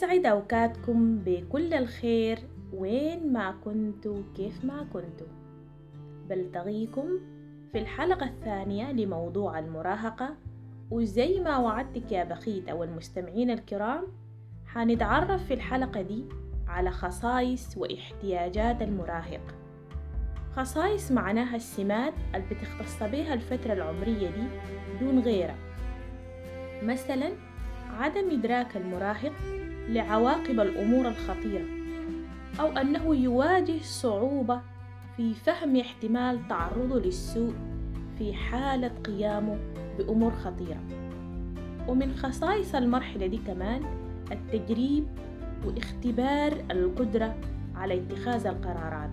يسعد أوقاتكم بكل الخير. وين ما كنتوا كيف ما كنتوا. بلتقيكم في الحلقة الثانية لموضوع المراهقة. وزي ما وعدتك يا بخيت أو المستمعين الكرام حنتعرف في الحلقة دي على خصائص واحتياجات المراهق. خصائص معناها السمات اللي بتختص بها الفترة العمرية دي دون غيرها. مثلا عدم إدراك المراهق لعواقب الأمور الخطيرة أو أنه يواجه صعوبة في فهم احتمال تعرضه للسوء في حالة قيامه بأمور خطيرة. ومن خصائص المرحلة دي كمان التجريب واختبار القدرة على اتخاذ القرارات.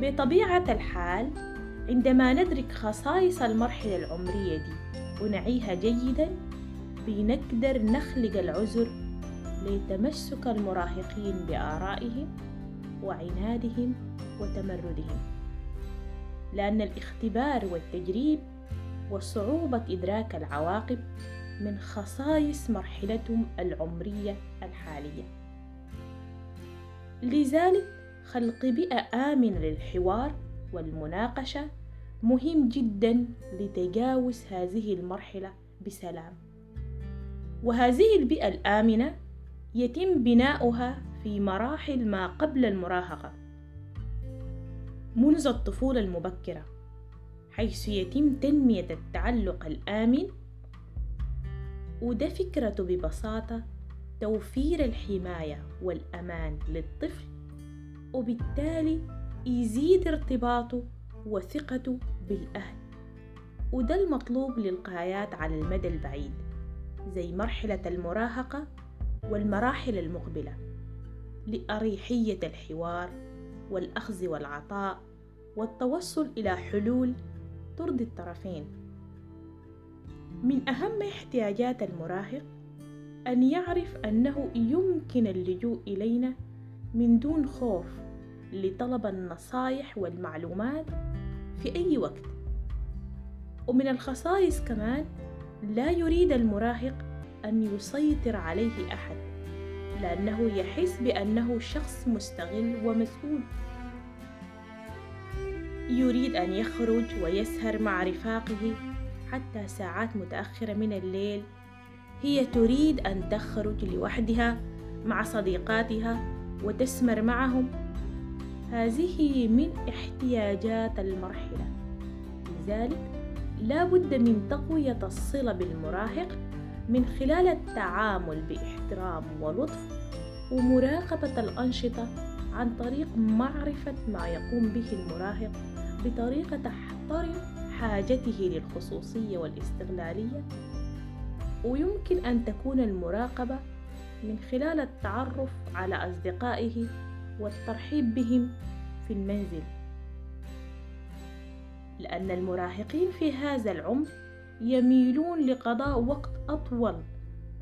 بطبيعة الحال عندما ندرك خصائص المرحلة العمرية دي ونعيها جيدا بنقدر نخلق العذر لتمسك المراهقين بآرائهم وعنادهم وتمردهم. لأن الاختبار والتجريب وصعوبة إدراك العواقب من خصائص مرحلتهم العمرية الحالية. لذلك خلق بيئة آمنة للحوار والمناقشة مهم جدا لتجاوز هذه المرحلة بسلام. وهذه البيئة الآمنة يتم بناؤها في مراحل ما قبل المراهقة منذ الطفولة المبكرة حيث يتم تنمية التعلق الآمن وده فكرته ببساطة توفير الحماية والأمان للطفل وبالتالي يزيد ارتباطه وثقته بالأهل. وده المطلوب للغايات على المدى البعيد زي مرحلة المراهقة والمراحل المقبلة لأريحية الحوار والأخذ والعطاء والتوصل إلى حلول ترضي الطرفين. من أهم احتياجات المراهق أن يعرف أنه يمكن اللجوء إلينا من دون خوف لطلب النصائح والمعلومات في أي وقت. ومن الخصائص كمان لا يريد المراهق أن يسيطر عليه أحد لأنه يحس بأنه شخص مستغل ومسؤول. يريد أن يخرج ويسهر مع رفاقه حتى ساعات متأخرة من الليل. هي تريد أن تخرج لوحدها مع صديقاتها وتسمر معهم. هذه من احتياجات المرحلة. لذلك لا بد من تقوية الصلة بالمراهق من خلال التعامل باحترام ولطف ومراقبة الأنشطة عن طريق معرفة ما يقوم به المراهق بطريقة تحترم حاجته للخصوصية والاستغلالية. ويمكن أن تكون المراقبة من خلال التعرف على أصدقائه والترحيب بهم في المنزل. لأن المراهقين في هذا العمر يميلون لقضاء وقت أطول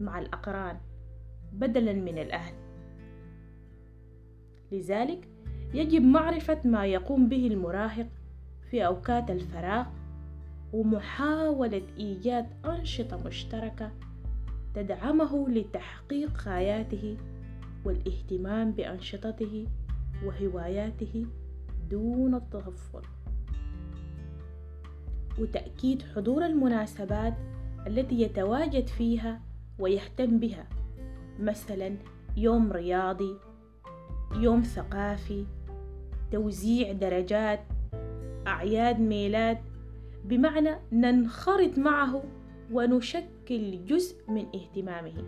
مع الأقران بدلا من الأهل. لذلك يجب معرفة ما يقوم به المراهق في أوقات الفراغ ومحاولة إيجاد أنشطة مشتركة تدعمه لتحقيق غاياته والاهتمام بأنشطته وهواياته دون التغفل. وتأكيد حضور المناسبات التي يتواجد فيها ويهتم بها مثلا يوم رياضي يوم ثقافي توزيع درجات أعياد ميلاد بمعنى ننخرط معه ونشكل جزء من اهتمامه.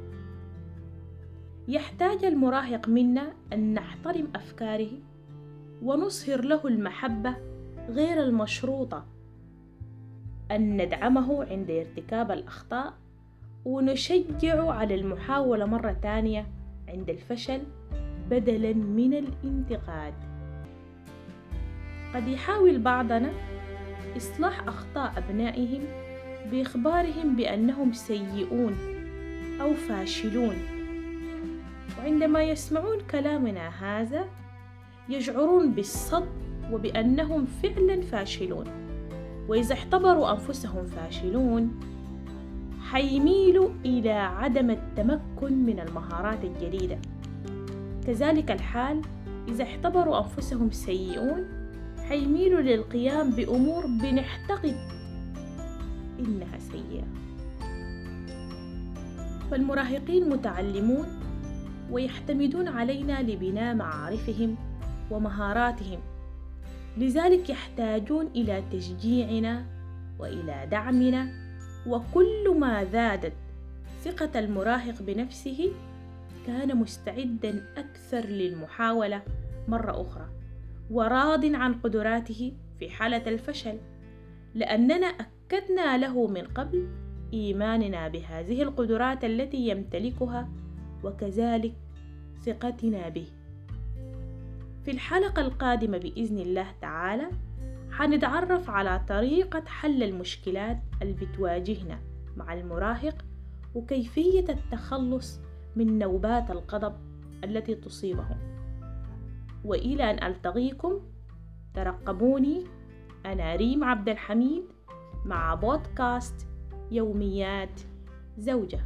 يحتاج المراهق منا أن نحترم أفكاره ونظهر له المحبة غير المشروطة أن ندعمه عند ارتكاب الأخطاء ونشجعه على المحاولة مرة تانية عند الفشل بدلا من الانتقاد. قد يحاول بعضنا إصلاح أخطاء أبنائهم بإخبارهم بأنهم سيئون أو فاشلون. وعندما يسمعون كلامنا هذا يشعرون بالصد وبأنهم فعلا فاشلون. وإذا اعتبروا أنفسهم فاشلون. حيميلوا إلى عدم التمكن من المهارات الجديدة. كذلك الحال إذا اعتبروا أنفسهم سيئون حيميلوا للقيام بأمور بنعتقد إنها سيئة. فالمراهقين متعلمون ويعتمدون علينا لبناء معارفهم ومهاراتهم. لذلك يحتاجون إلى تشجيعنا وإلى دعمنا وكل ما زادت ثقة المراهق بنفسه كان مستعدا أكثر للمحاولة مرة أخرى وراض عن قدراته في حالة الفشل لأننا أكدنا له من قبل إيماننا بهذه القدرات التي يمتلكها وكذلك ثقتنا به. في الحلقة القادمة بإذن الله تعالى حنتعرف على طريقة حل المشكلات اللي بتواجهنا مع المراهق وكيفية التخلص من نوبات الغضب التي تصيبهم. وإلى أن ألتقيكم ترقبوني أنا ريم عبد الحميد مع بودكاست يوميات زوجة.